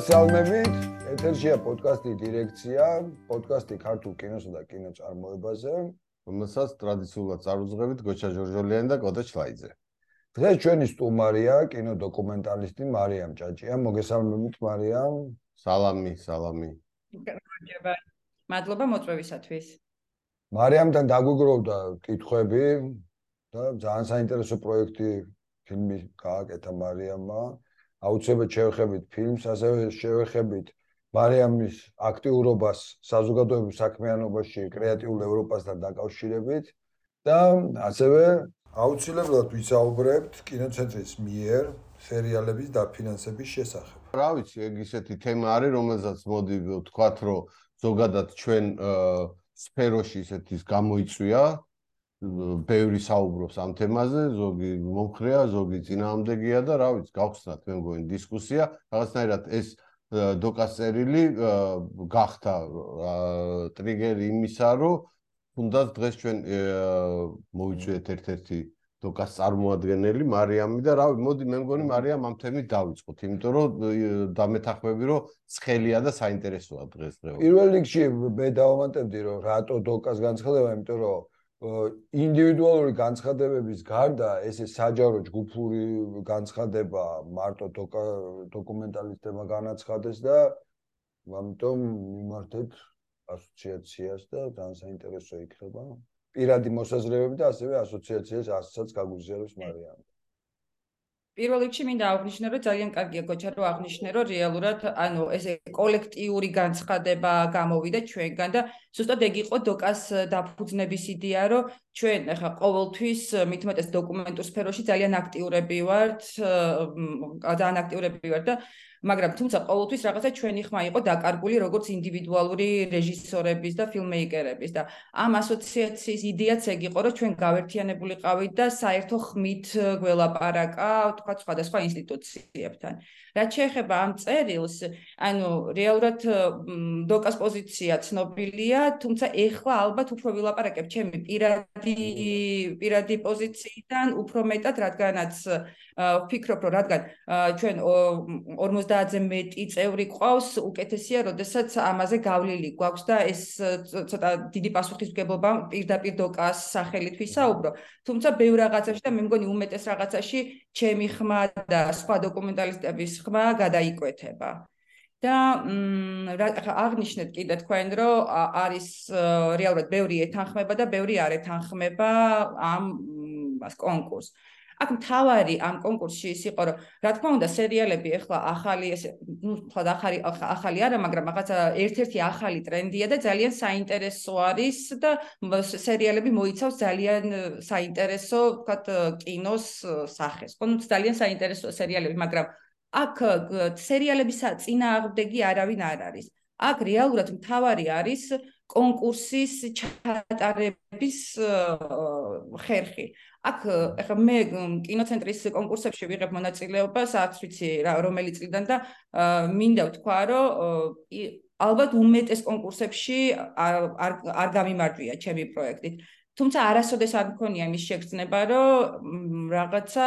მოგესალმებით. ეთერშია პოდკასტი დირექცია, პოდკასტი ქართულ კინოსა და კინოწარმოებაზე, რომელსაც ტრადიციულად წარუძღებით გოჩა ჟორჟოლიანი და კოტე ჩლაიძე. დღეს ჩვენი სტუმარია კინოდოკუმენტალისტი მარიამ ჭაჭია. მოგესალმებით მარიამ. სალამი, სალამი. მადლობა მოწვევისათვის. მარიამთან დაგვიგროვდა კითხვები და ძალიან საინტერესო პროექტი ფილმი გააკეთა მარიამმა. აუცილებლად შევეხებით ფილმს, ასევე შევეხებით მარიამის აქტიურობას საზოგადოებრივ საქმიანობაში კრეატიულ ევროპასთან დაკავშირებით და ასევე აუცილებლად ვისაუბრებთ კინოცენტრის მიერ სერიალების დაფინანსების შესახებ. რა ვიცი, ეგ ისეთი თემა არის, რომელზეც მოდი ვთქვათ, რომ ზოგადად ჩვენ სფეროში ისეთის გამოიწვია ბევრი საუბრობს ამ თემაზე, ზოგი მომხრეა, ზოგი ძინაამდეგია და რა ვიცი, გავხსნათ მე მგონი დისკუსია, რაღაცნაირად ეს დოკასერილი გახდა ტრიგერი იმისა, რომ თუნდაც დღეს ჩვენ მოვიწვიეთ ერთ-ერთი დოკას წარმოადგენელი მარიამი და რავი, მოდი მე მგონი მარიამ ამ თემით დავიწყოთ, იმიტომ რომ დამეთახმები რომ ცხელია და საინტერესოა დღეს დღეო. პირველ რიგში მე დავამატებდი რომ რატო დოკას განცხადება, იმიტომ რომ ინდივიდუალური განცხადებების გარდა ესე საჯარო ჯგუფური განცხადება მარტო დოკუმენტალისტებმა განაცხადეს და ამიტომ მიმართეთ ასოციაციას და ძალიან საინტერესო იქნება. პირადი მოსაზრებები და ასევე ასოციაციას ასაც გაგვიზიარებს მარიამი პირველ რიგში მინდა აღვნიშნო, რომ ძალიან კარგია გოჩა რომ აღვნიშნე, რომ რეალურად, ანუ ესე კოლექტიური განცხადება გამოვიდა ჩვენგან და ზუსტად ეგ იყო დოკას დაფუძნების იდეა, რომ ჩვენ ახლა ყოველთვის მithumetes დოკუმენტურ სფეროში ძალიან აქტიურები ვართ, ძალიან აქტიურები ვართ და მაგრამ თუმცა ყოველთვის რაღაცა ჩვენი ხმა იყო დაკარგული როგორც ინდივიდუალური რეჟისორების და ფილმეიკერების და ამ ასოციაციის იდეაც ეგ იყო რომ ჩვენ გავერთიანებულიყავით და საერთო ხმით გველაპარაკა თქვა სხვადასხვა ინსტიტუციებთან. რაც შეეხება ამ წერილს ანუ რეალურად დოკას პოზიცია ცნობილია თუმცა ეხლა ალბათ უფრო ვილაპარაკებ ჩემი პირადი პირადი პოზიციიდან უფრო მეტად რადგანაც ვფიქრობ რომ რადგან ჩვენ 50-ზე მეტი წევრი ყავს, უკეთესია, როდესაც ამაზე გავლილი გვაქვს და ეს ცოტა დიდი პასუხისმგებლობა პირდაპირ დოკას სახელით ვისაუბრო. თუმცა ბევრ რაღაცაში და მე მგონი უმეტეს რაღაცაში ჩემი ხმა და სხვა დოკუმენტალისტების ხმა გადაიკვეთება. და აღნიშნეთ კიდე თქვენ რომ არის რეალურად ბევრი ეთანხმება და ბევრი არ ეთანხმება ამ მას კონკურსს. აქ მთავარი ამ კონკურსში ის იყო რომ რა თქმა უნდა სერიალები ახლა ახალი ესე ნუ თქვა ახალი ახალი არა მაგრამ რაღაცა ერთ-ერთი ახალი ტრენდია და ძალიან საინტერესო არის და სერიალები მოიცავს ძალიან საინტერესო თქვა კინოს სახეს. ხო ნუ ძალიან საინტერესო სერიალები მაგრამ აქ სერიალების წინააღმდეგი არავინ არ არის. აქ რეალურად მთავარი არის კონკურსის ჩატარების ხერხი. აქ ეხლა მე კინოცენტრის კონკურსებში ვიღებ მონაწილეობას, არც ვიცი რომელი წლიდან და მინდა ვთქვა, რომ ალბათ უმეტეს კონკურსებში არ არ გამიმარჯვია ჩემი პროექტით. თუმცა არასოდეს არ მქონია იმის შეგრძნება, რომ რაღაცა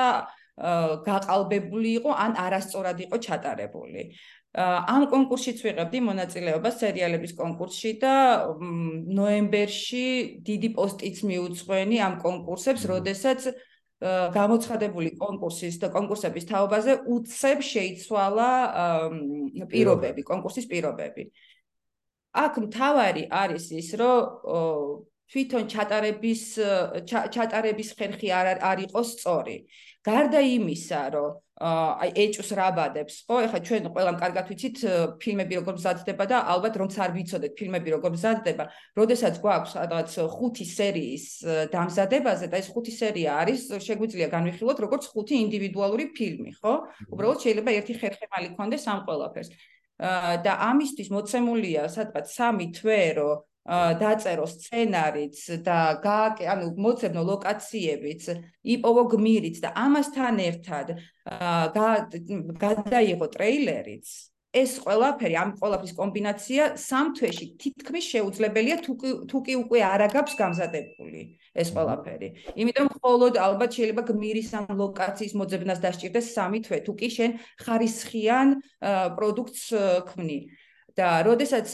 გაყალბებული იყო ან არასწორად იყო ჩატარებული. ამ კონკურსშიც ვიღებდი მონაწილეობას სერიალების კონკურსში და ნოემბერში დიდი პოსტიც მიუძღვენი ამ კონკურსებს, როდესაც გამოცხადებული კონკურსის და კონკურსების თაობაზე უცებ შეიცვალა პირობები, კონკურსის პირობები. აქ მთავარი არის ის, რომ თვითონ ჩატარების ჩატარების ხერხი არ არ იყოს სწორი. გარდა იმისა, რომ აი ეჭვს რაბადებს, ხო? ეხლა ჩვენ ყველამ კარგად ვიცით ფილმები როგორ მზადდება და ალბათ რომც არ ვიცოდეთ ფილმები როგორ მზადდება, როდესაც გვაქვს რაღაც ხუთი სერიის დამზადებაზე და ეს ხუთი სერია არის შეგვიძლია განვიხილოთ როგორც ხუთი ინდივიდუალური ფილმი, ხო? უბრალოდ შეიძლება ერთი ხერხემალი კონდეს ამ ყველაფერს. და ამისთვის მოცემულია სადღაც 3 თვე, რომ დაწერო სცენარიც და გააკე ანუ მოცემნო ლოკაციებიც იპოვო გმირიც და ამასთან ერთად გადაიღო ტრეილერიც ეს ყველაფერი, ამ ყველაფრის კომბინაცია სამ თვეში თითქმის შეუძლებელია თუ თუ კი უკვე არ აგავს გამზადებული ეს ყველაფერი. იმიტომ მხოლოდ ალბათ შეიძლება გმირის ან ლოკაციის მოძებნას დასჭირდეს სამი თვე, თუ კი შენ ხარისხიან პროდუქტს ქმნი. და როდესაც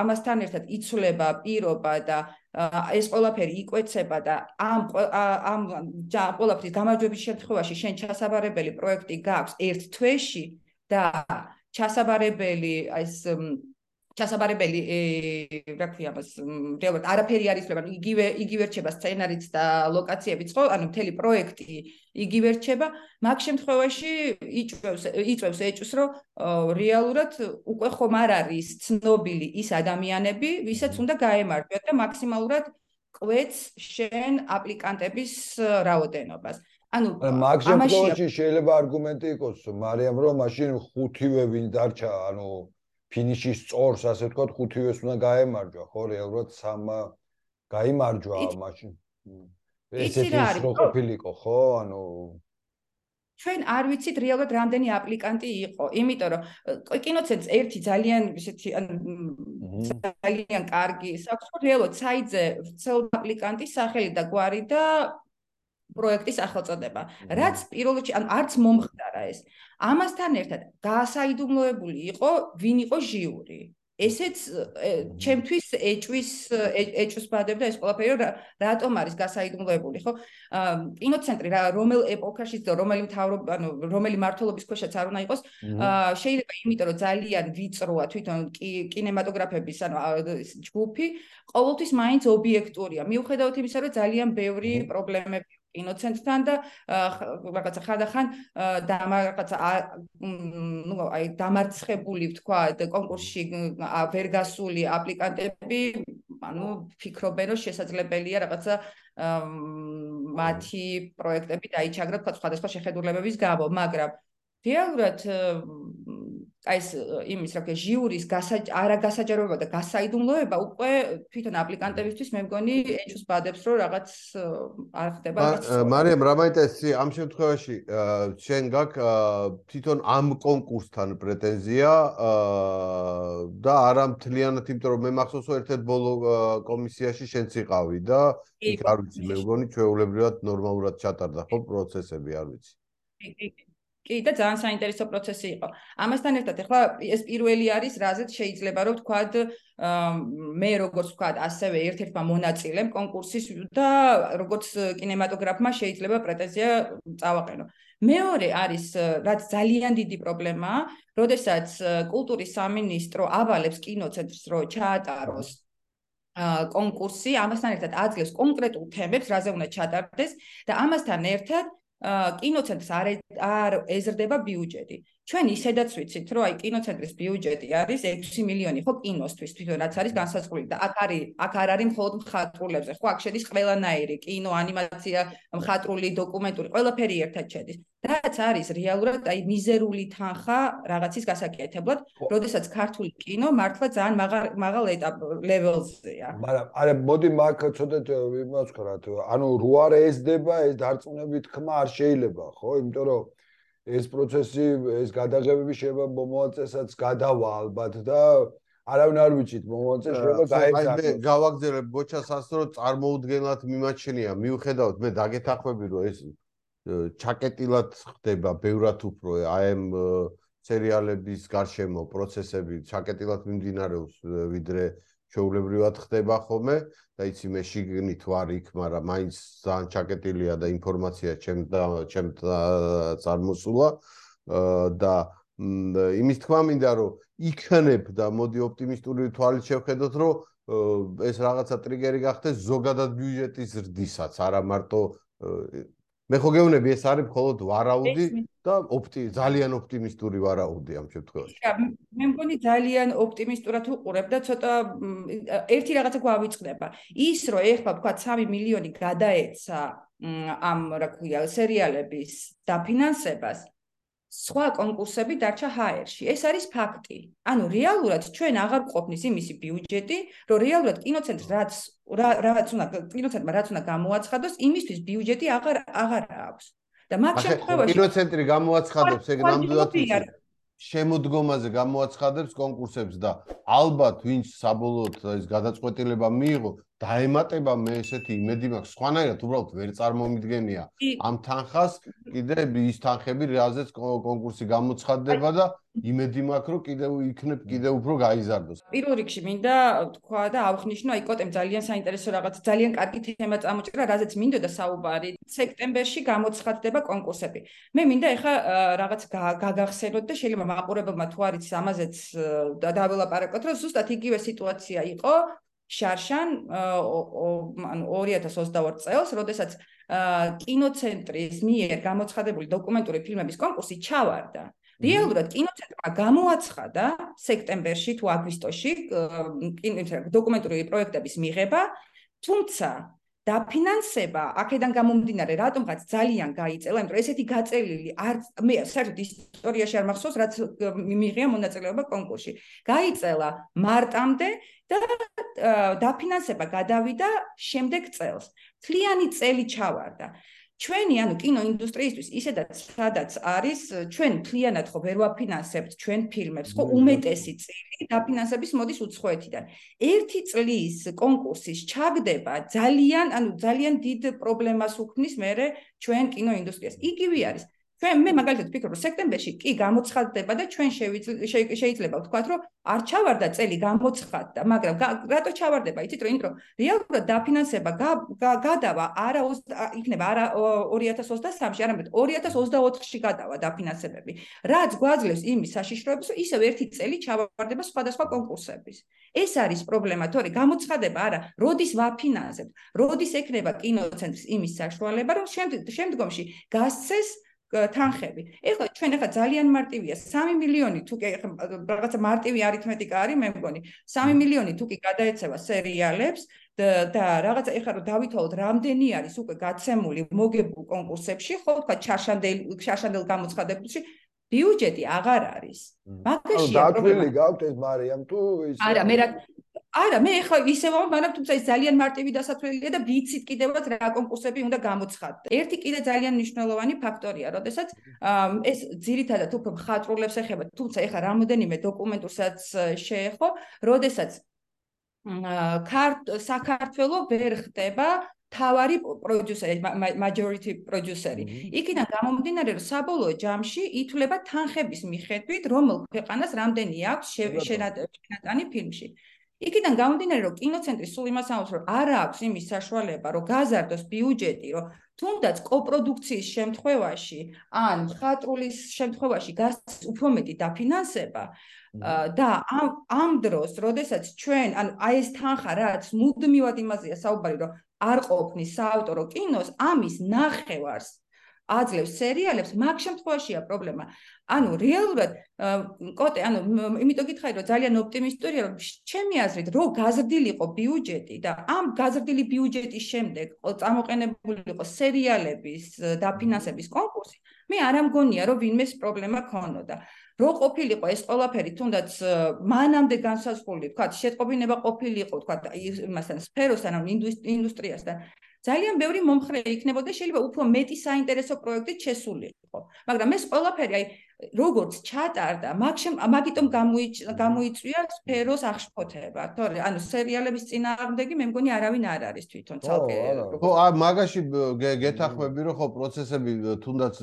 ამასთან ერთად იცვლება პირობა და ეს ყველაფერი იკვეცება და ამ ამ ყველაფრის გამარჯვების შემთხვევაში შენ ჩასაბარებელი პროექტი გაქვს ერთ თვეში და ჩასაბარებელი ეს ჩასაბარებელი რა ქვია მას რეალურად არაფერი არის ხება იგივე იგივე რჩება სცენარიც და ლოკაციებიც ხო? ანუ მთელი პროექტი იგივე რჩება მაგ შემთხვევაში იწევს იწევს ეჭვს რომ რეალურად უკვე ხომ არ არის ცნობილი ის ადამიანები ვისაც უნდა გაემართოთ და მაქსიმალურად კვეთს შენ აპლიკანტების რაოდენობას. ანუ მაგ შემთხვევაში შეიძლება არგუმენტი იყოს მარიამ რომ მაშინ ხუთივე ვინ დარჩა ანუ ფინიშის წორს ასე ვთქვათ ხუთივეს უნდა გაემარჯვა. ხო რეალურად სამა გაიმარჯვა მაშინ. ესეც ის რო ყოფილიყო ხო ანუ ჩვენ არ ვიცით რეალურად რამდენი აპლიკანტი იყო. იმიტომ რომ კინოცენტრს ერთი ძალიან ისეთი ძალიან კარგი საქმე რეალურად საიძე ცელ აპლიკანტის სახელი და გვარი და პროექტის სახელწოდება. რაც პირველ რიგში ან არც მომხდარა ეს. ამასთან ერთად გაასაიდუმლოებული იყო ვინ იყო ჟიური. ესეც ჩემთვის ეჭვის ეჭვს ბადებდა ეს ყველაფერი რატომ არის გასაიდუმლოებული ხო? კინოცენტრი რა რომელ ეპოქაშიც და რომელი მთავრობა ანუ რომელი მართლობის ქვეშაც არ უნდა იყოს შეიძლება იმიტომ რომ ძალიან ვიწროა თვითონ კინემატოგრაფების ანუ ჯგუფი ყოველთვის მაინც ობიექტურია მიუხედავად იმისა რომ ძალიან ბევრი პრობლემები კინოცენტრთან და რაღაცა ხანდახან რაღაცა ნუ აი დამარცხებული ვთქვა კონკურსში ვერ გასული აპლიკანტები ანუ ფიქრობენ რომ შესაძლებელია რაღაცა მათი პროექტები დაიჩაგრა თქვა სხვადასხვა შეხედულებების გამო მაგრამ რეალურად აი ეს იმის რა ქვია ჟიურის არაგასაჯაროება და გასაიდუმლოება უკვე თვითონ აპლიკანტებისთვის მე მგონი ეჭვს ბადებს რომ რაღაც არ ხდება რაღაც მარიამ რა მაინტერესი ამ შემთხვევაში შენ გაქვს თვითონ ამ კონკურსთან პრეტენზია და არა მთლიანად იმიტომ რომ მე მახსოვს რომ ერთ-ერთ ბოლო კომისიაში შენც იყავი და იქ არ ვიცი მე მგონი ჩვეულებრივად ნორმალურად ჩატარდა ხო პროცესები არ ვიცი. კი კი კი და ძალიან საინტერესო პროცესი იყო. ამასთან ერთად ახლა ეს პირველი არის, რაზეც შეიძლება რომ ვთქვათ, მე როგორც ვთქვათ, ასევე ერთ-ერთმა მონაწილემ კონკურსის და როგორც კინემატოგრაფმა შეიძლება პრეტენზია წავაყენო. მეორე არის, რაც ძალიან დიდი პრობლემაა, როდესაც კულტურის სამინისტრო ავალებს კინოცენტრს, რომ ჩაატაროს კონკურსი ამასთან ერთად აძლევს კონკრეტულ თემებს, რაზე უნდა ჩატარდეს და ამასთან ერთად კინოცენტრს არ არ ეზრდება ბიუჯეტი. ჩვენ ისედაც ვიცით, რომ აი კინოცენტრის ბიუჯეტი არის 6 მილიონი, ხო კინოსთვის თვითონ რაც არის განსაზღვრული და აქ არის აქ არ არის მხოლოდ მხატვრულებზე, ხო აქ შედის ყველანაირი კინო, ანიმაცია, მხატვრული, დოკუმენტური, ყველაფერი ერთად შედის. რაც არის რეალურად აი მიზერული თანხა რაღაცის გასაკეთებლად, როდესაც ქართული კინო მართლა ძალიან მაღალ მაღალ ეტაპ ლეველზეა. მაგრამ არა მოდი მაგ ცოტა იმას ვქრათ, ანუ რო არ ესდება ეს დარწმუნებით ხმა არ შეიძლება, ხო? იმიტომ რომ ეს პროცესი, ეს გადაღებები შეიძლება მომოაწესაც გადავა ალბათ და არავინ არ ვიცით მომოაწეს შეიძლება გაიგზავნოს. აი მე გავაგზავნებ ბოჩას ასე რომ წარმოუდგენლად მიმაჩნია, მიუხედავად მე დაგეთახვები რომ ეს ჩაკეტილად ხდება ბევრად უფრო აი ამ სერიალების გარშემო პროცესები ჩაკეტილად მიმდინარეობს ვიდრე ჩაულებრივად ხდება ხოლმე და იცი მე შიგნით ვარ იქ, მაგრამ მაინც ძალიან ჩაკეტილია და ინფორმაცია ჩემ და ჩემ წარმოსულა. და იმის თქმა მინდა რომ იქნებ და მოდი ოპტიმისტური თვალით შევხედოთ რომ ეს რაღაცა ტრიგერი გახდეს ზოგადად ბიუჯეტის ზრდისაც არა მარტო მე ხო გეუბნები ეს არის მხოლოდ ვარაუდი და ოპტი ძალიან ოპტიმისტური ვარაუდი ამ შემთხვევაში. მე მგონი ძალიან ოპტიმისტურად უყურებ და ცოტა ერთი რაღაცა გვავიწყდება. ის რომ ეხლა თქვა 3 მილიონი გადაეცა ამ რა ქვია სერიალების დაფინანსებას სხვა კონკურსები დარჩა ჰაერში. ეს არის ფაქტი. ანუ რეალურად ჩვენ აღარ ყოფნის იმისი ბიუჯეტი, რომ რეალურად კინოცენტრს რაც რაც უნდა კინოცენტრმა რაც უნდა გამოაცხადოს, იმისთვის ბიუჯეტი აღარ აღარ აქვს. და მაგ შემთხვევაში კინოცენტრი გამოაცხადებს ეგ ნამდვილად შემოდგომაზე გამოაცხადებს კონკურსებს და ალბათ ვინც საბოლოოდ ეს გადაწყვეტილება მიიღო დაემატება მე ესეთი იმედი მაქვს სხვანაირად უბრალოდ ვერ წარმომიდგენია ამ თანხას კიდე ის თანხები რაზეც კონკურსი გამოცხადდება და იმედი მაქვს რომ კიდე იქნებ კიდე უფრო გაიზარდოს პირველ რიგში მინდა თქვა და ავხნიშნო აი კოტემ ძალიან საინტერესო რაღაც ძალიან კარგი თემა წამოჭრა რაზეც მინდოდა საუბარი სექტემბერში გამოცხადდება კონკურსები მე მინდა ეხა რაღაც გაგახსენოთ და შეიძლება მაყურებელმა თუ არის ამაზეც დაველაპარაკოთ რომ ზუსტად იგივე სიტუაცია იყო შარშან ანუ 2022 წელს, როდესაც კინოცენტრის მიერ გამოცხადებული დოკუმენტური ფილმების კონკურსი ჩავარდა. რეალურად კინოცენტრმა გამოაცხადა სექტემბერში თუ აგვისტოში დოკუმენტური პროექტების მიღება, თუმცა დაფინანსება აქედან გამომდინარე რატომღაც ძალიან გაიწელა, იმიტომ რომ ესეთი გაწელილი არ მე საერთოდ ისტორიაში არ მახსოვს, რაც მიიღია მონაწილეობა კონკურსში. გაიწელა მარტამდე და დაფინანსება გადავიდა შემდეგ წელს. თლიანი წელი ჩავარდა. ჩვენი ანუ კინოინდუსტრიისთვის ისედაც სადაც არის ჩვენ თლიანად ხო ვერ ვაფინანსებთ ჩვენ ფილმებს ხო უმეტესი წილი დაფინანსების მოდის უცხოეთიდან. ერთი წლის კონკურსის ჩაგდება ძალიან ანუ ძალიან დიდ პრობლემას უქმნის მე ჩვენ კინოინდუსტრიას. იგივე არის ჩვენ მე მაგალითად ვფიქრობ რომ სექტემბერში კი გამოცხადდება და ჩვენ შეიძლება ვთქვათ რომ არ ჩავარდა წელი გამოცხადდა მაგრამ რატო ჩავარდება? იცით რომ იმიტომ რეალურად დაფინანსება გადავა არა იქნება არა 2023-ში არამედ 2024-ში გადავა დაფინანსებები. რაც გვაძლევს იმის საშიშროებას რომ ისევ ერთი წელი ჩავარდება სხვადასხვა კონკურსების. ეს არის პრობლემა თორე გამოცხადება არა როდის ვაფინანსებთ როდის ექნება კინოცენტრის იმის საშუალება რომ შემდგომში გასცეს თანხები. ეხლა ჩვენ ახლა ძალიან მარტივია. 3 მილიონი თუ კი რაღაცა მარტივი არითმეტიკა არის მე მგონი. 3 მილიონი თუ კი გადაეცევა სერიალებს და რაღაცა ეხლა რომ დავითვალოთ რამდენი არის უკვე გაცემული მოგებულ კონკურსებში ხო თქვა ჩაშანდელ ჩაშანდელ გამოცხადებულში ბიუჯეტი აღარ არის. მაგაში დაკვილი გაქვთ ეს მარიამ თუ ის არა მე რა არა, მე ახლა ისევ ვარ, მაგრამ თუმცა ის ძალიან მარტივი დასათვლელია და ვიცით კიდევაც რა კონკურსები უნდა გამოცხადდეს. ერთი კიდე ძალიან მნიშვნელოვანი ფაქტორია, როდესაც ეს ძირითადად უფრო მხატვრულებს ეხება, თუმცა ახლა რამოდენიმე დოკუმენტურსაც შეეხო, როდესაც საქართველოს ვერ ხდება თავარი პროდიუსერი, majority producer-ი. იქიდან გამომდინარე, რომ საბოლოო ჯამში ითვლება თანხების მიხედვით, რომელ ქვეყანას რამდენი აქვს შენატანი ფილმში. იქიდან გამომდინარე რომ კინოცენტრი სულ იმას ამბობს რომ არ აქვს იმის საშუალება რომ გაზარდოს ბიუჯეტი რომ თუნდაც კოპროდუქციის შემთხვევაში ან ხატრულის შემთხვევაში გასცეს უფრო მეტი დაფინანსება და ამ ამ დროს როდესაც ჩვენ ანუ აი ეს თანხა რაც მუდმივად იმაზეა საუბარი რომ არ ყოფნის საავტორო კინოს ამის ნახევარს აძლევს სერიალებს მაგ შემთხვევაშია პრობლემა. ანუ რეალურად კოტე ანუ იმიტომ გითხარი რომ ძალიან ოპტიმისტურია რომ ჩემი აზრით რო გაზრდილიყო ბიუჯეტი და ამ გაზრდილი ბიუჯეტის შემდეგ წამოყენებულიყო სერიალების დაფინანსების კონკურსი მე არ ამგონია რომ ვინმეს პრობლემა ქონოდა. რო ყოფილიყო ეს ყველაფერი თუნდაც მანამდე განსაზღვრული თქვა შეტყობინება ყოფილიყო თქვა იმასთან სფეროსთან ან ინდუსტრიასთან ძალიან ბევრი მომხრე იქნებოდა შეიძლება უფრო მეტი საინტერესო პროექტი შესულიყო მაგრამ ეს ყველაფერი აი როგორც ჩატარდა მაგიტომ გამოიწვია სფეროს აღშფოთება. თორე ანუ სერიალების წინააღმდეგი მე მგონი არავინ არ არის თვითონ ცალკე ხო ა მაგაში გეთახმები რომ ხო პროცესები თუნდაც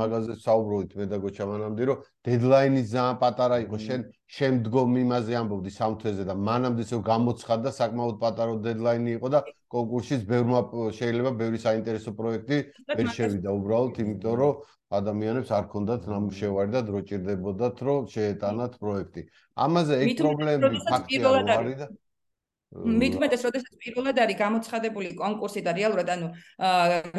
მაგაზე საუბრობთ მე და გოჩა მანამდე რომ დედლაინი ძალიან პატარა იყო. შენ შემდგომ იმაზე ამბობდი სამთვეზე და მანამდე ისე გამოცხადდა საკმაოდ პატარა დედლაინი იყო და კონკურსის ბევრმა შეიძლება ბევრი საინტერესო პროექტი ვერ შევიდა უბრალოდ იმიტომ რომ ადამიანებს არ ქონდათ ნამუშევარი და დრო ჭირდებოდათ რომ შეეტანათ პროექტი. ამაზე ეგ პრობლემები ფაქტია რომ არის და მithumetes როდესაც პირველად არის გამოცხადებული კონკურსი და რეალურად ანუ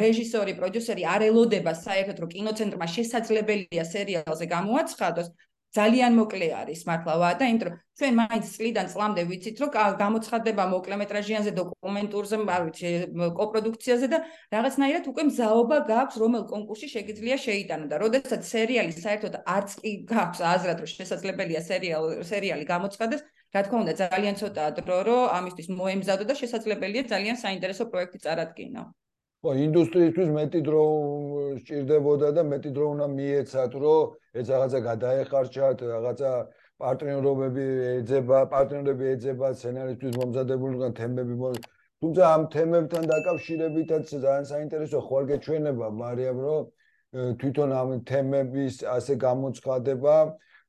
რეჟისორი, პროდიუსერი არ ელოდება საერთოდ რომ კინოცენტრმა შესაძლებელია სერიალზე გამოაცხადოს, ძალიან მოკლე არის მართლა ვადა, იმიტომ რომ ჩვენ მაინც წლიდან წლამდე ვიცით, რომ გამოცხადება მოკლემეტრაჟიანზე, დოკუმენტურზე, არ ვიცი, კოპროდუქციაზე და რაღაცნაირად უკვე მზაობა გაქვს, რომელ კონკურსში შეგიძლია შეიტანო და როდესაც სერიალი საერთოდ არც კი გაქვს აზრად, რომ შესაძლებელია სერიალი სერიალი გამოცხადდეს, რა თქმა უნდა, ძალიან ცოტა დრო, რომ ამისთვის მოემზადო და შესაძლებელია ძალიან საინტერესო პროექტი წარადგინო. ხო, ინდუსტრიისთვის მეტი დრო სჭირდებოდა და მეტი დრო უნდა მიეცათ, რომ ეს რაღაცა გადაეხარჯათ, რაღაცა პარტნიორობები ეძება, პარტნიორები ეძება სცენარისთვის მომზადებულგან თემები თუმცა ამ თემებთან დაკავშირებითაც ძალიან საინტერესო ხო არ გეჩვენება, მაგრამ რომ თვითონ ამ თემების ასე გამოცხადება,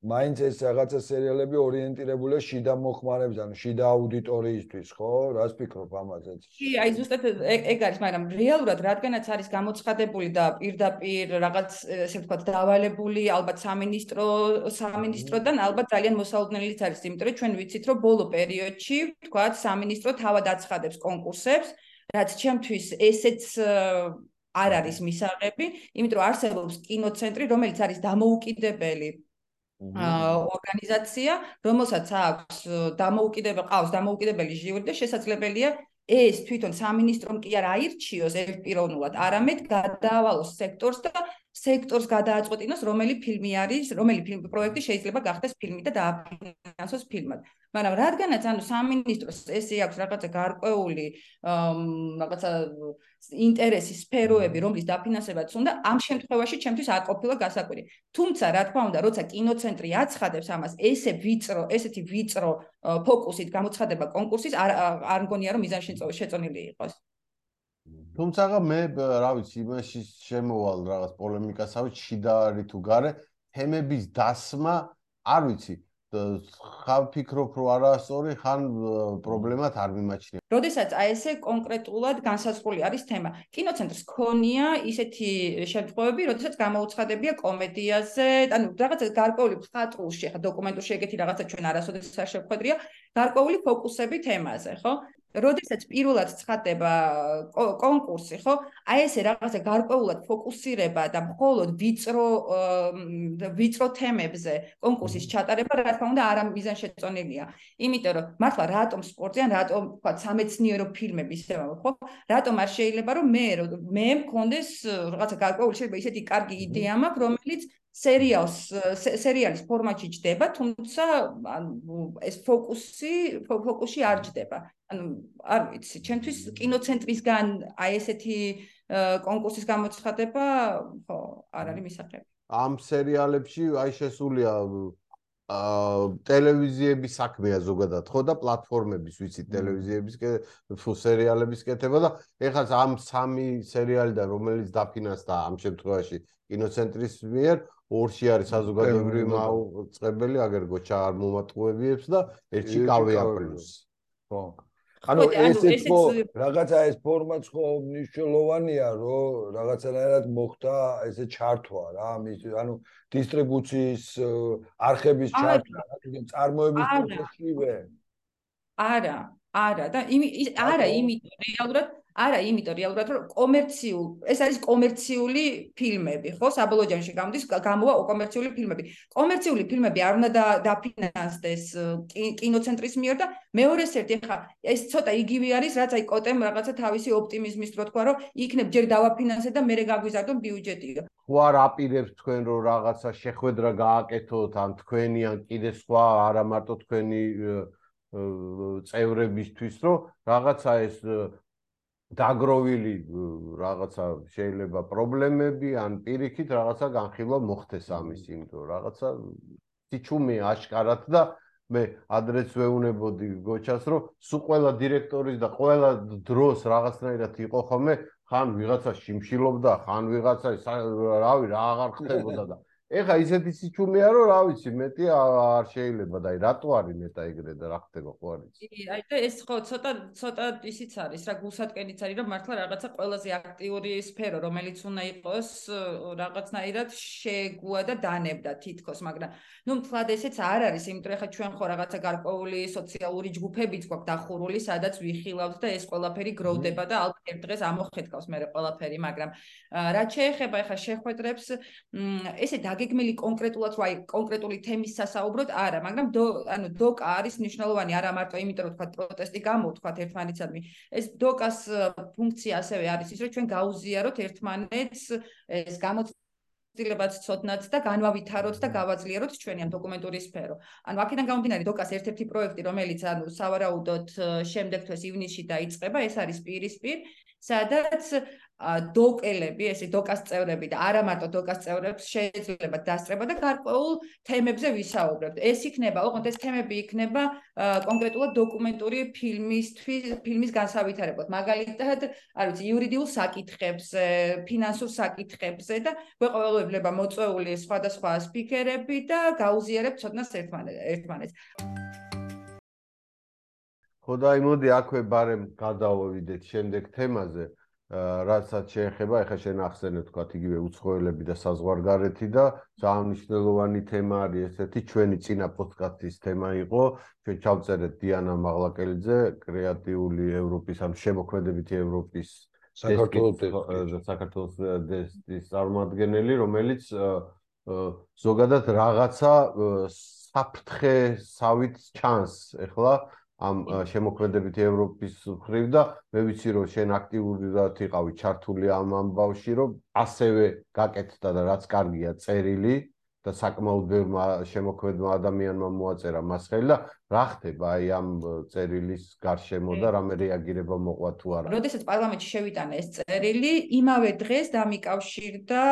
მაინც ეს რაღაცა სერიალები ორიენტირებულია შიდა მოხმარებზე, ანუ შიდა აუდიტორიისთვის, ხო? რას ფიქრობ ამაზე? კი, აი ზუსტად ეგ არის, მაგრამ რეალურად რადგანაც არის გამოცხადებული და პირდაპირ რაღაც ესე ვთქვათ დავალებული ალბათ სამინისტრო სამინისტროდან ალბათ ძალიან მოსაუბრელიც არის, იმიტომ რომ ჩვენ ვიცით, რომ ბოლო პერიოდში, ვთქვათ, სამინისტრო თავად აცხადებს კონკურსებს, რაც ჩემთვის ესეც არ არის მისაღები, იმიტომ რომ არსებობს კინოცენტრი, რომელიც არის დამოუკიდებელი ორგანიზაცია, რომელსაც აქვს დამოუკიდებელი ყავს დამოუკიდებელი ჟიური და შესაძლებელია ეს თვითონ სამინისტრომ კი არ აირჩიოს ერთპიროვნულად, არამედ გადაავალოს სექტორს და სექტორს გადააწყვეტინოს, რომელი ფილმი არის, რომელი ფილმი პროექტი შეიძლება გახდეს ფილმი და დააფინანსოს ფილმად. მაგრამ რადგანაც ანუ სამინისტროს ესე აქვს რაღაცა გარკვეული რაღაცა ინტერესის სფეროები, რომლის დაფინანსებაც უნდა, ამ შემთხვევაში ჩემთვის არ ყოფილა გასაკვირი. თუმცა, რა თქმა უნდა, როცა კინოცენტრი აცხადებს ამას, ესე ვიწრო, ესეთი ვიწრო ფოკუსით გამოცხადება კონკურსის, არ არ მგონია რომ მიზანში შეწონილი იყოს. თუმცა მე რა ვიცი, იმაში შემოვალ რაღაც პოლემიკასავით, შიდა არის თუ გარე, თემების დასმა, არ ვიცი, ხან ფიქრობ რომ არასწორი ხან პრობლემად არ მიმაჩნია. როდესაც აი ესე კონკრეტულად განსაზღვრული არის თემა. კინოცენტრს ქონია ისეთი შემთხვევები, როდესაც გამოუცხადებია კომედიაზე, ანუ რაღაცა გარკვეული მხატვრულში, ხა დოკუმენტურში ეგეთი რაღაცა ჩვენ არასოდეს არ შევხვედრია, გარკვეული ფოკუსები თემაზე, ხო? როდესაც პირველად ცხადდება კონკურსი, ხო? აი ესე რაღაცა გარკვეულად ფოკუსირება და მხოლოდ ვიწრო ვიწრო თემებზე კონკურსის ჩატარება, რა თქმა უნდა, არ ამიზანშეწონილია. იმიტომ რომ მართლა რატომ სპორტი ან რატომ თქვა სამეცნიერო ფილმები ისე ხო? რატომ არ შეიძლება რომ მე მე მქონდეს რაღაცა გარკვეული შეიძლება ისეთი კარგი იდეა მაქვს, რომელიც სერიალს სერიალის ფორმატში ჯდება, თუმცა ანუ ეს ფოკუსი ფოკუსი არ ჯდება. ანუ არ ვიცი, ჩემთვის კინოცენტრისგან აი ესეთი კონკურსის გამოცხადება ხო, არ არის მისაღები. ამ სერიალებში აი შესულია აა ტელევიზიების საქმეა ზოგადად ხო და პლატფორმების ვიცი ტელევიზიების ფუ სერიალების კეთება და ეხლა ამ სამი სერიალიდან რომელიც დაფინანსდა ამ შემთხვევაში კინოცენტრის მიერ ორში არის საზოგადოებრივი მაუწყებელი აგერგო ჩარ მომატყუებიებს და ერთში კავია პლუს ხო. ანუ ესეც ხო რაღაცა ეს ფორმაც ხო მნიშვნელოვანია რომ რაღაცანაირად მოხდა ესე ჩართვა რა ამის ანუ დისტრიბუციის არხების ჩართვა რა წარმოების პროცესშივე არა არა. და იმი არა იმიტომ რეალურად არა, იმიტომ რეალურად რომ კომერციულ, ეს არის კომერციული ფილმები, ხო? საბოლოო ჯამში გამოდის გამოვა კომერციული ფილმები. კომერციული ფილმები არ უნდა დაფინანსდეს კინოცენტრის მიერ და მეორეს ერთი ხა ეს ცოტა იგივე არის, რაც აი კოტემ რაღაცა თავისი ოპტიმიზმის რო თქვა, რომ იქნებ ჯერ დავაფინანსე და მერე გაგვიზარდო ბიუჯეტიო. ხო არ აპირებს თქვენ რომ რაღაცა შეხვედრა გააკეთოთ ან თქვენი ან კიდე სხვა არა მარტო თქვენი წევრებისთვის რომ რაღაცა ეს დაგროვილი რაღაცა შეიძლება პრობლემები ან პირიქით რაღაცა განხილვა მოხდეს ამის იმიტომ რაღაცა სიჩუმე აშკარად და მე ადრეც ვეუნებოდი გოჩას რომ სულ ყველა დირექტორის და ყველა დროს რაღაცნაირად იყო ხოლმე ხან ვიღაცა შიმშილობდა ხან ვიღაცა რავი რა აღარ ხდებოდა და ეხა ისეთი სიჩუმეა რომ რა ვიცი მეტი არ შეიძლება და აი რატო არის მეტა ეგრე და რა ხდება ხო არის კი აი და ეს ხო ცოტა ცოტა ისიც არის რა გულსატკენიც არის რომ მართლა რაღაცა ყველაზე აქტიური სფერო რომელიც უნდა იყოს რაღაცნაირად შეგუა და დანებდა თითქოს მაგრამ ნუ მთლად ესეც არ არის იმიტომ ეხა ჩვენ ხო რაღაცა გარკვეული სოციალური ჯგუფებიც გვაქვს დახურული სადაც ვიხილავთ და ეს ყველაფერი გროვდება და ალბათ ერთ დღეს ამოხეთქავს მე ყველაფერი მაგრამ რაც შეეხება ეხა შეხვედრებს ესე და დაგეგმილი კონკრეტულად რა აი კონკრეტული თემის სასაუბროდ არა, მაგრამ ანუ დოკა არის მნიშვნელოვანი არა მარტო იმიტომ რომ თქვა პროტესტი გამო თქვა ერთმანეთსადმი. ეს დოკას ფუნქცია ასევე არის ის რომ ჩვენ გაუზიაროთ ერთმანეთს ეს გამოცდილებაც ცოდნაც და განვავითაროთ და გავაძლიეროთ ჩვენი ამ დოკუმენტური სფერო. ანუ აქედან გამომდინარე დოკას ერთ-ერთი პროექტი რომელიც ანუ სავარაუდოდ შემდეგ თვეს ივნისში დაიწყება, ეს არის პირისპირ სადაც დოკელები, ესე დოკას წევრები და არა მარტო დოკას წევრებს შეიძლება დასწრება და გარკვეულ თემებზე ვისაუბრებთ. ეს იქნება, ოღონდ ეს თემები იქნება კონკრეტულად დოკუმენტური ფილმისთვის, ფილმის განსავითარებლად. მაგალითად, არ ვიცი, იურიდიულ საკითხებზე, ფინანსურ საკითხებზე და გვეყოველუება მოწვეული სხვადასხვა სპიკერები და გაუზიარებთ ცოდნას ერთმანეთს. ხო და აი მოდი აქვე ბარემ გადავიდეთ შემდეგ თემაზე. რასაც შეეხება, ეხა შენ ახსენე თქვა იგივე უცხოელები და საზღვარგარეთი და ძალიან მნიშვნელოვანი თემა არის ესეთი ჩვენი წინა პოდკასტის თემა იყო ჩვენ ჩავწერეთ დიანა მაღლაკელიძე კრეატიული ევროპის ამ შემოქმედებითი ევროპის საქართველოს საქართველოს დესტის წარმომადგენელი რომელიც ზოგადად რაღაცა საფრთხე სავით ჩანს ეხლა ამ შემოქმედებითი ევროპის ხრივ და მე ვიცი რომ შენ აქტიურად იყავი ჩართული ამ ამბავში რომ ასევე გაკეთდა და რაც კარგია წერილი და საკმაოდ ბევრ შემოქმედმა ადამიანმა მოაწერა მას ხელი და რა ხდება აი ამ წერილის გარშემო და რამე რეაგირება მოყვა თუ არა. როდესაც პარლამენტში შევიტანა ეს წერილი, იმავე დღეს დამიკავშირდა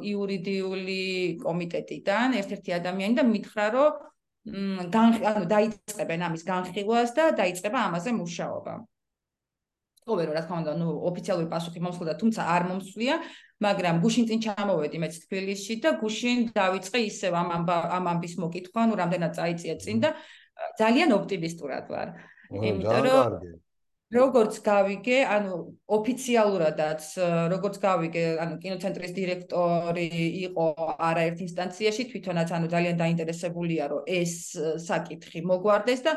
იურიდიული კომიტეტიდან ერთ-ერთი ადამიანი და მითხრა რომ ანუ დაიწყებენ ამის განხილვას და დაიწყება ამაზე მუშაობა. ყოველ რა თქმა უნდა, ნუ ოფიციალური პასუხი მომსვლია, თუმცა არ მომსვლია, მაგრამ გუშინ წინ ჩამოვედი მეც თბილისში და გუშინ დავიწყე ისევ ამ ამ ამბის მოკითხვა, ნუ რამდენად წაიწია წინ და ძალიან ოპტიმისტურად ვარ. იმიტომ რომ როგორც გავიგე, ანუ ოფიციალურადაც როგორც გავიგე, ანუ კინოცენტრის დირექტორი იყო არაერთ ინსტანციაში, თვითონაც ანუ ძალიან დაინტერესებულია, რომ ეს საკითხი მოგვარდეს და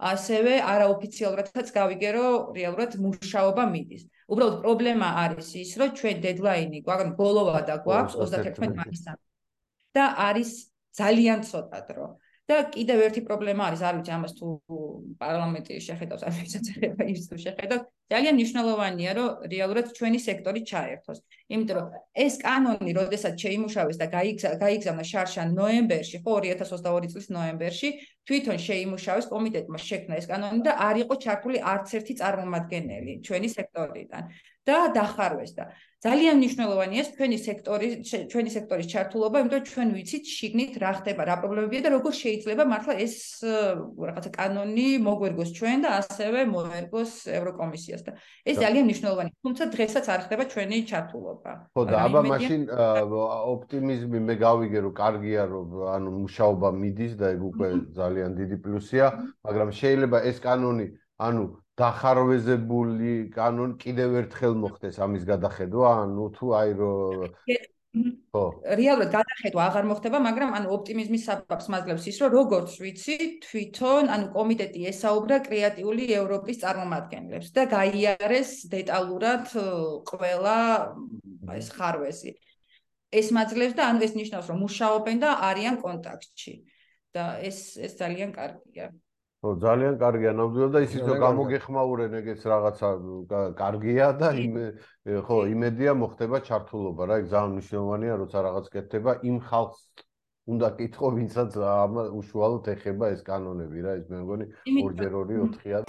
ასევე არაოფიციალურადაც გავიგე, რომ რეალურად მუშაობა მიდის. უბრალოდ პრობლემა არის ის, რომ ჩვენ დედლაინი გვაქვს, ანუ ბოლოვა და გვაქვს 31 მაისამდე. და არის ძალიან ცოტა დრო. და კიდევ ერთი პრობლემა არის, არ ვიცი ამას თუ პარლამენტი შეხედავს, არ ვიცი შეიძლება ის თუ შეხედავს, ძალიან მნიშვნელოვანია, რომ რეალურად ჩვენი სექტორი ჩაერთოს. იმიტომ რომ ეს კანონი, როდესაც შეიმუშავეს და გაიგზავნა შარშან ნოემბერში, ხო 2022 წლის ნოემბერში, თვითონ შეიმუშავეს კომიტეტმა შექმნა ეს კანონი და არ იყო ჩართული არც ერთი წარმომადგენელი ჩვენი სექტორიდან. და დახარვეს და ძალიან მნიშვნელოვანია ჩვენი სექტორი ჩვენი სექტორის ჩართულობა, იმიტომ რომ ჩვენ ვიცით შიგნით რა ხდება, რა პრობლემებია და როგორ შეიძლება მართლა ეს რაღაცა კანონი მოგვერგოს ჩვენ და ასევე მოერგოს ევროკომისიას და ეს ძალიან მნიშვნელოვანია. თუმცა დღესაც არ ხდება ჩვენი ჩართულობა. ხო და აბა მაშინ ოპტიმიზმი მე გავიგე რომ კარგია რომ ანუ მუშაობა მიდის და ეგ უკვე ძალიან დიდი პლუსია, მაგრამ შეიძლება ეს კანონი ანუ დახარვეზებული კანონი კიდევ ერთხელ მოხდეს ამის გადახედვა, ანუ თუ აი რო ხო. რეალურად გადახედვა აღარ მოხდება, მაგრამ ანუ ოპტიმიზმის საფაფს მაძლევს ის, რომ როგორც ვიცი, თვითონ ანუ კომიტეტი ესაუბრა კრეატიული ევროპის წარმომადგენლებს და გაიარეს დეტალურად ყველა ეს ხარვეზი. ეს მაძლევს და ანუ ეს ნიშნავს, რომ მუშაობენ და არიან კონტაქტში. და ეს ეს ძალიან კარგია. ხო ძალიან კარგია ნამდვილად და ისიც რომ გამოგეხმაურენ ეგეც რაღაცა კარგია და იმ ხო იმედია მოხდება ჩართულობა რა ეგ ძალიან მნიშვნელოვანია როცა რაღაც კეთდება იმ ხალხს უნდა კითხო ვინცაც უშუალოდ ეხება ეს კანონები რა ეს მე მგონი ორჯერ ორი 4-ია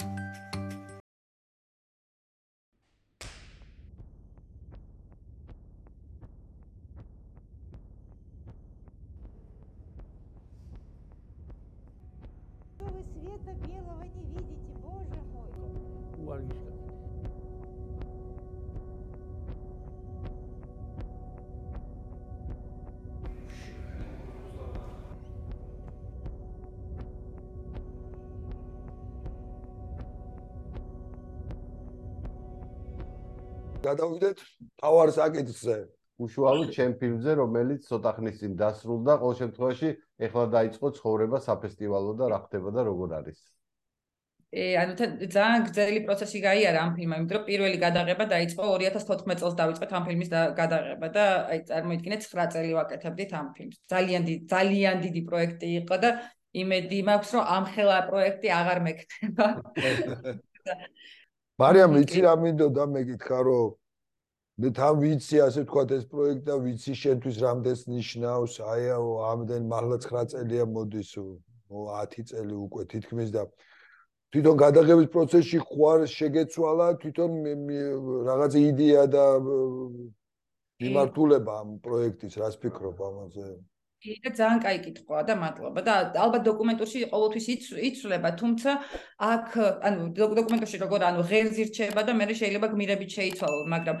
გადავიდეთ თავარ საკითხზე. უშუალოდ ჩემ ფილმზე, რომელიც ცოტა ხნის წინ დასრულდა, ყოველ შემთხვევაში ეხლა დაიწყო ცხოვრება საფესტივალო და რა ხდება და როგორ არის. ე ანუ ძალიან გრძელი პროცესი გაიარა ამ ფილმმა, იმიტომ რომ პირველი გადაღება დაიწყო 2014 წელს დაიწყეთ ამ ფილმის გადაღება და აი წარმოიდგინეთ 9 წელი ვაკეთებდით ამ ფილმს. ძალიან დიდი ძალიან დიდი პროექტი იყო და იმედი მაქვს რომ ამ ხელა პროექტი აღარ მეკნება. მარიამ იცი რა მინდოდა მეკითხა რომ და თან ვიცი ასე ვთქვათ ეს პროექტი და ვიცი შენთვის რამდენს ნიშნავს. აი ამდენ მაღლა 9 წელია მოდის 10 წელი უკვე თითქმის და თვითონ გადაღების პროცესში ხوار შეგეცვალა თვითონ რაღაც იდეა და მიმართულება ამ პროექტის რას ფიქრობ ამაზე? და ძალიან კაი კითხვაა და მადლობა. და ალბათ დოკუმენტურში ყოველთვის იცვლება თუმცა აქ ანუ დოკუმენტურში როგორ ანუ ღერძი რჩება და მე შეიძლება გმირებით შეიცვალო მაგრამ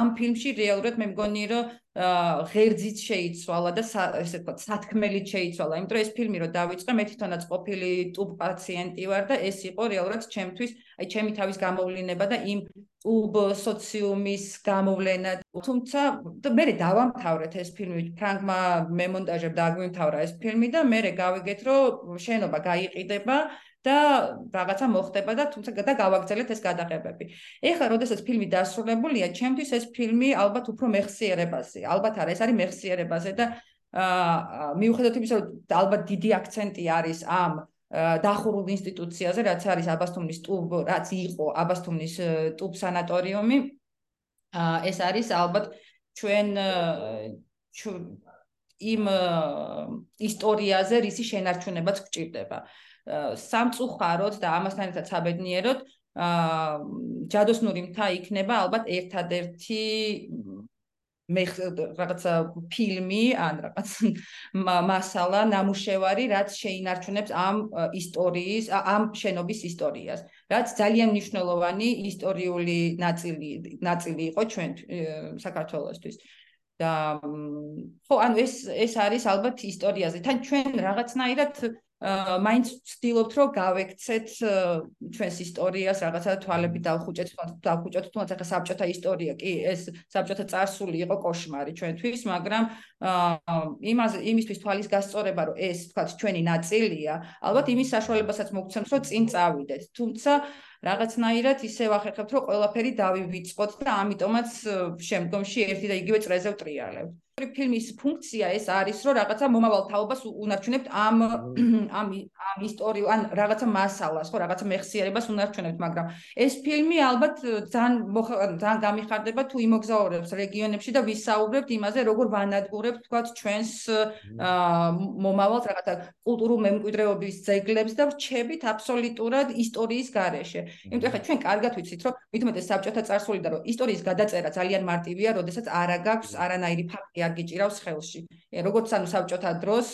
ამ ფილმში რეალურად მე მგონი რომ ღერძით შეიცვალა და ესე ვთქვათ სათქმელით შეიცვალა. იმიტომ რომ ეს ფილმი რო დავიწყე მე თვითონაც ყოფილი ტუბ პაციენტი ვარ და ეს იყო რეალურად ჩემთვის აი ჩემი თავის გამოვლინება და იმ ტუბ სოციუმის გამოვლენა. თუმცა მე დავამთავრეთ ეს ფილმი. ფრანგმა მემონტაჟებ დაგვიმთავრა ეს ფილმი და მე გავიგეთ რომ შენობა გაიყიდება და რაღაცა მოხდება და თუმცა და გავაგზავნეთ ეს გადაღებები. ეხლა, როდესაც ფილმი დასრულებულია, ჩემთვის ეს ფილმი ალბათ უფრო მეხსიერებაზე, ალბათ არა, ეს არის მეხსიერებაზე და აა მიუხედავად იმისა, რომ ალბათ დიდი აქცენტი არის ამ დახურულ ინსტიტუციაზე, რაც არის აბასთუმნის ტუბ, რაც იყო აბასთუმნის ტუბ სანატორიუმი, აა ეს არის ალბათ ჩვენ იმ ისტორიაზე, რისი შენარჩუნებაც გჭირდება. სამწუხაროდ და ამასთან ერთად საბედნიეროდ აა ჯადოსნური მთა იქნება ალბათ ერთადერთი მე რაღაცა ფილმი ან რაღაც მასალა ნამუშევარი რაც შეინარჩუნებს ამ ისტორიის ამ შენობის ისტორიას რაც ძალიან მნიშვნელოვანი ისტორიული ნაწილი ნაწილი იყო ჩვენ საქართველოსთვის. და ხო ანუ ეს ეს არის ალბათ ისტორიაზე. თან ჩვენ რაღაცნაირად მაინც ვცდილობთ რომ გავექცეთ ჩვენს ისტორიას რაღაცა თვალები დავხუჭეთ დავხუჭოთ თუმცა ახლა საბჭოთა ისტორია კი ეს საბჭოთა წარსული იყო кошмари ჩვენთვის მაგრამ იმას იმისთვის თვალის გასწორება რომ ეს თქვა ჩვენი ნაწილია ალბათ იმის საშუალებასაც მოგცემთ რომ წინ წავიდეთ თუმცა რაღაცნაირად ისე ვახერხებთ რომ ყველაფერი დავივიწყოთ და ამიტომაც შემდგომში ერთი და იგივე წრეზე ვტრიალებთ ფილმის ფუნქცია ეს არის, რომ რაღაცა მომავალ თაობას უნარჩუნებთ ამ ამ ამ ისტორიულ ან რაღაცა მასალას, ხო, რაღაცა მეხსიერებას უნარჩუნებთ, მაგრამ ეს ფილმი ალბათ ძალიან ძალიან გამიხარდება თუ იმოგზაურებს რეგიონებში და ვისაუბრებთ იმაზე, როგორ ვანადგურებთ, თქვა ჩვენს მომავალს რაღაცა კულტურულ მემკვიდრეობის ძეგლებს და ვრჩებით აბსოლუტურად ისტორიის გარეშე. იმიტომ ხა ჩვენ კარგად ვიცით, რომ მithumetes საბჭოთა წარსული და რომ ისტორიის გადაწერა ძალიან მარტივია, როდესაც არა გაქვს არანაირი ფაქტი არ გიჭირავს ხელში. როგორც ანუ საბჭოთა დროს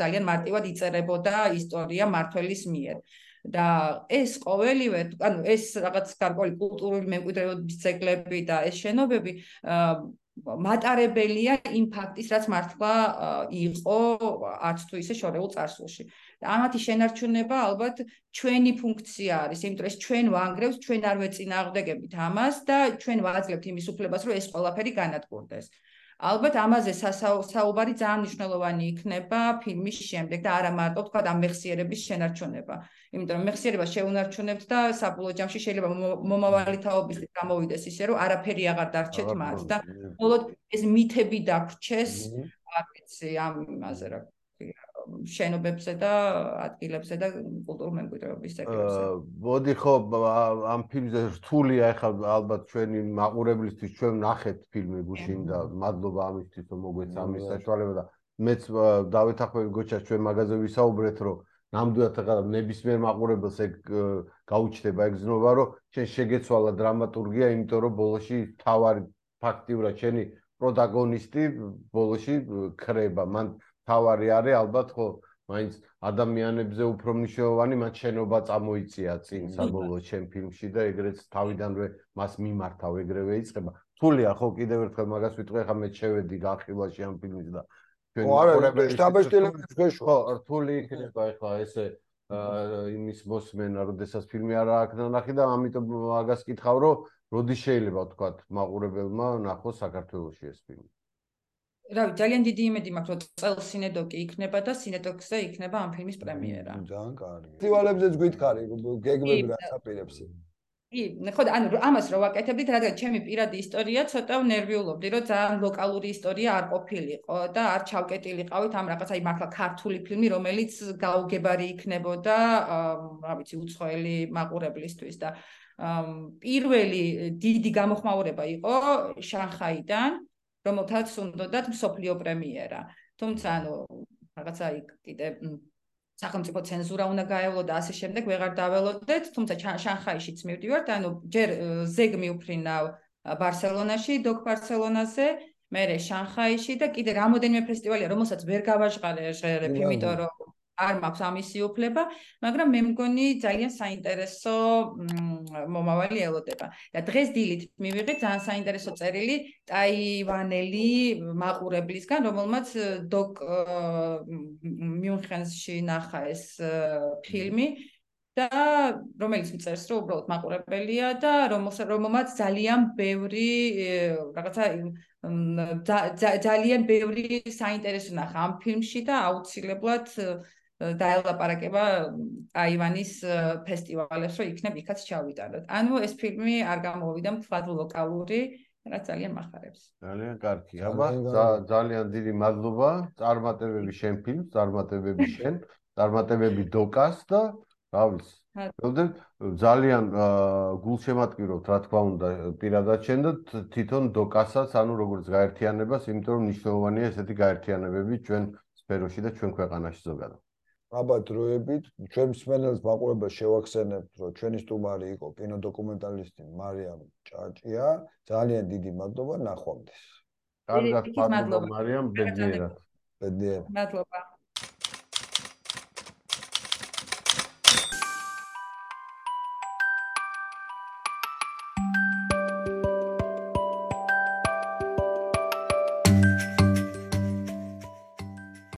ძალიან მარტივად იწერებოდა ისტორია მართველის მიერ. და ეს ყოველივე, ანუ ეს რაღაც გარკვეული კულტურული მემკვიდრეობის ძეგლები და ეს შენობები მატარებელია იმ ფაქტის, რაც მართლა იყო არც თუ ისე შორეულ წარსულში. ამათი შენარჩუნება ალბათ ჩვენი ფუნქცია არის, იმიტომ რომ ჩვენ ვანგრევს, ჩვენ არ ვეწინააღმდეგებით ამას და ჩვენ ვაძლევთ იმის უფლებას, რომ ეს ყველაფერი განადგურდეს. ალბათ ამაზე საუბარი ძალიან მნიშვნელოვანი იქნება ფილმის შემდეგ და არა მარტო თქვა ამ მეხსიერების შენარჩუნება. იმიტომ რომ მეხსიერებას შეუნარჩუნებთ და საბოლოო ჯამში შეიძლება მომავალი თაობის გამოვიდეს ისე რომ არაფერი აღარ დარჩეთ მათ და მხოლოდ ეს მითები დაგრჩეს, არ ვიცი, ამ იმაზე რა შენობებზე და ადგილებზე და კულტურულ მემკვიდრეობის ძეგლებზე. მოდი ხო ამ ფილმზე რთულია ახლა ალბათ ჩვენი მაყურებლისთვის ჩვენ ნახეთ ფილმი გუშინ და მადლობა ამისთვის რომ მოგვეცა ამის საშუალება და მეც დავეთახმები გოჩას ჩვენ მაგაზე ვისაუბრეთ რომ ნამდვილად ახლა ნებისმიერ მაყურებელს ეგ გაუჩნდება ეგ ზნობა რომ ჩვენ შეგეცვალა დრამატურგია იმიტომ რომ ბოლოში თავარი ფაქტიურად ჩვენი პროტაგონისტი ბოლოში ქრება. მან თავარი არის ალბათ ხო მაინც ადამიანებზე უფრო მნიშვნელოვანი მათ შენობა წამოიწია წინ საბოლოო ჩემ ფილმში და ეგრეც თავიდანვე მას მიმართავ ეგრევე იწება. თულია ხო კიდევ ერთხელ მაგას ვიტყვი ხა მე შევედი გახილვაში ამ ფილმის და ჩვენ ყურებელს შტაბეშტილებს გეშ ხო რთული იქნება ახლა ესე იმის მოსმენა როდესაც ფილმი არ აქვს ნახი და ამიტომ მაგას კითხავ რომ როდი შეიძლება თქვა მაყურებელმა ნახოს საქართველოს ეს ფილმი რავი, ძალიან დიდი იმედი მაქვს, რომ წელს სინედოკი იქნება და სინედოქზე იქნება ამ ფილმის პრემიერა. ძალიან კარგი. ფესტივალებზეც გითხარი, გეგმები რა საპირებს. კი, ხო და ანუ ამას რო ვაკეთებდით, რადგან ჩემი პირადი ისტორია ცოტა ნერვიულობდი, რომ ძალიან ლოკალური ისტორია არ ყოფილიყო და არ ჩავკეტილიყავით ამ რაღაც აი მართლა ქართული ფილმი, რომელიც გაუგებარი იქნებოდა, რა ვიცი, უცხოელი მაყურებლისთვის და პირველი დიდი გამოხმაურება იყო შანხაიდან. რომელთაც უნდათ მსოფლიო პრემიერა. თუმცა ანუ რაღაცა იქ კიდე სახელმწიფო ცენზურა უნდა გაევლო და ასე შემდეგ ვეღარ დაველოდეთ, თუმცა შანხაიშიც მივდივართ, ანუ ჯერ ზეგ მიუფრინავ ბარსელონაში, დოკ ბარსელონაზე, მერე შანხაიში და კიდე რამოდენიმე ფესტივალია, რომელსაც ვერ გავაჟღარე ჟღერებ, იმიტომ რომ არ მაქვს ამისი უფლება, მაგრამ მე მგონი ძალიან საინტერესო მომავალი ელოდება. და დღეს დილით მივიღეთ ძალიან საინტერესო წერილი ტაივანელი მაყურებლისგან, რომელმაც დოკ მიუნხენში ნახა ეს ფილმი და რომელიც წერს რომ უბრალოდ მაყურებელია და რომელმაც ძალიან ბევრი რაღაცა ძალიან ბევრი საინტერესო ნახა ამ ფილმში და აუცილებლად დაელაპარაკება აივანის ფესტივალებს, რომ იქნებ იქაც ჩავიტაროთ. ანუ ეს ფილმი არ გამოვიდა მთლად ლოკალური, რაც ძალიან מחარებს. ძალიან კარგი. აბა ძალიან დიდი მადლობა. წარმატებები შენ ფილმს, წარმატებები შენ, წარმატებები დოკას და რავის. მოდენ ძალიან გულშემატკივრობთ, რა თქმა უნდა, პირადად შენ და თვითონ დოკასაც, ანუ როგორც გაერთიანებას, იმიტომ რომ მნიშვნელოვანია ესეთი გაერთიანებები ჩვენ სფეროში და ჩვენ ქვეყანაში ზოგადად. აბა დროებით ჩვენ მსმენელს მაყურებელს შევახსენებთ რომ ჩვენი სტუმარი იყო კინოდოკუმენტალისტი მარიამ ჭაჭია ძალიან დიდი მადლობა ნახვამდის. კარგად მადლობა. მარიამ ბედნიერად. ბედნიერად. მადლობა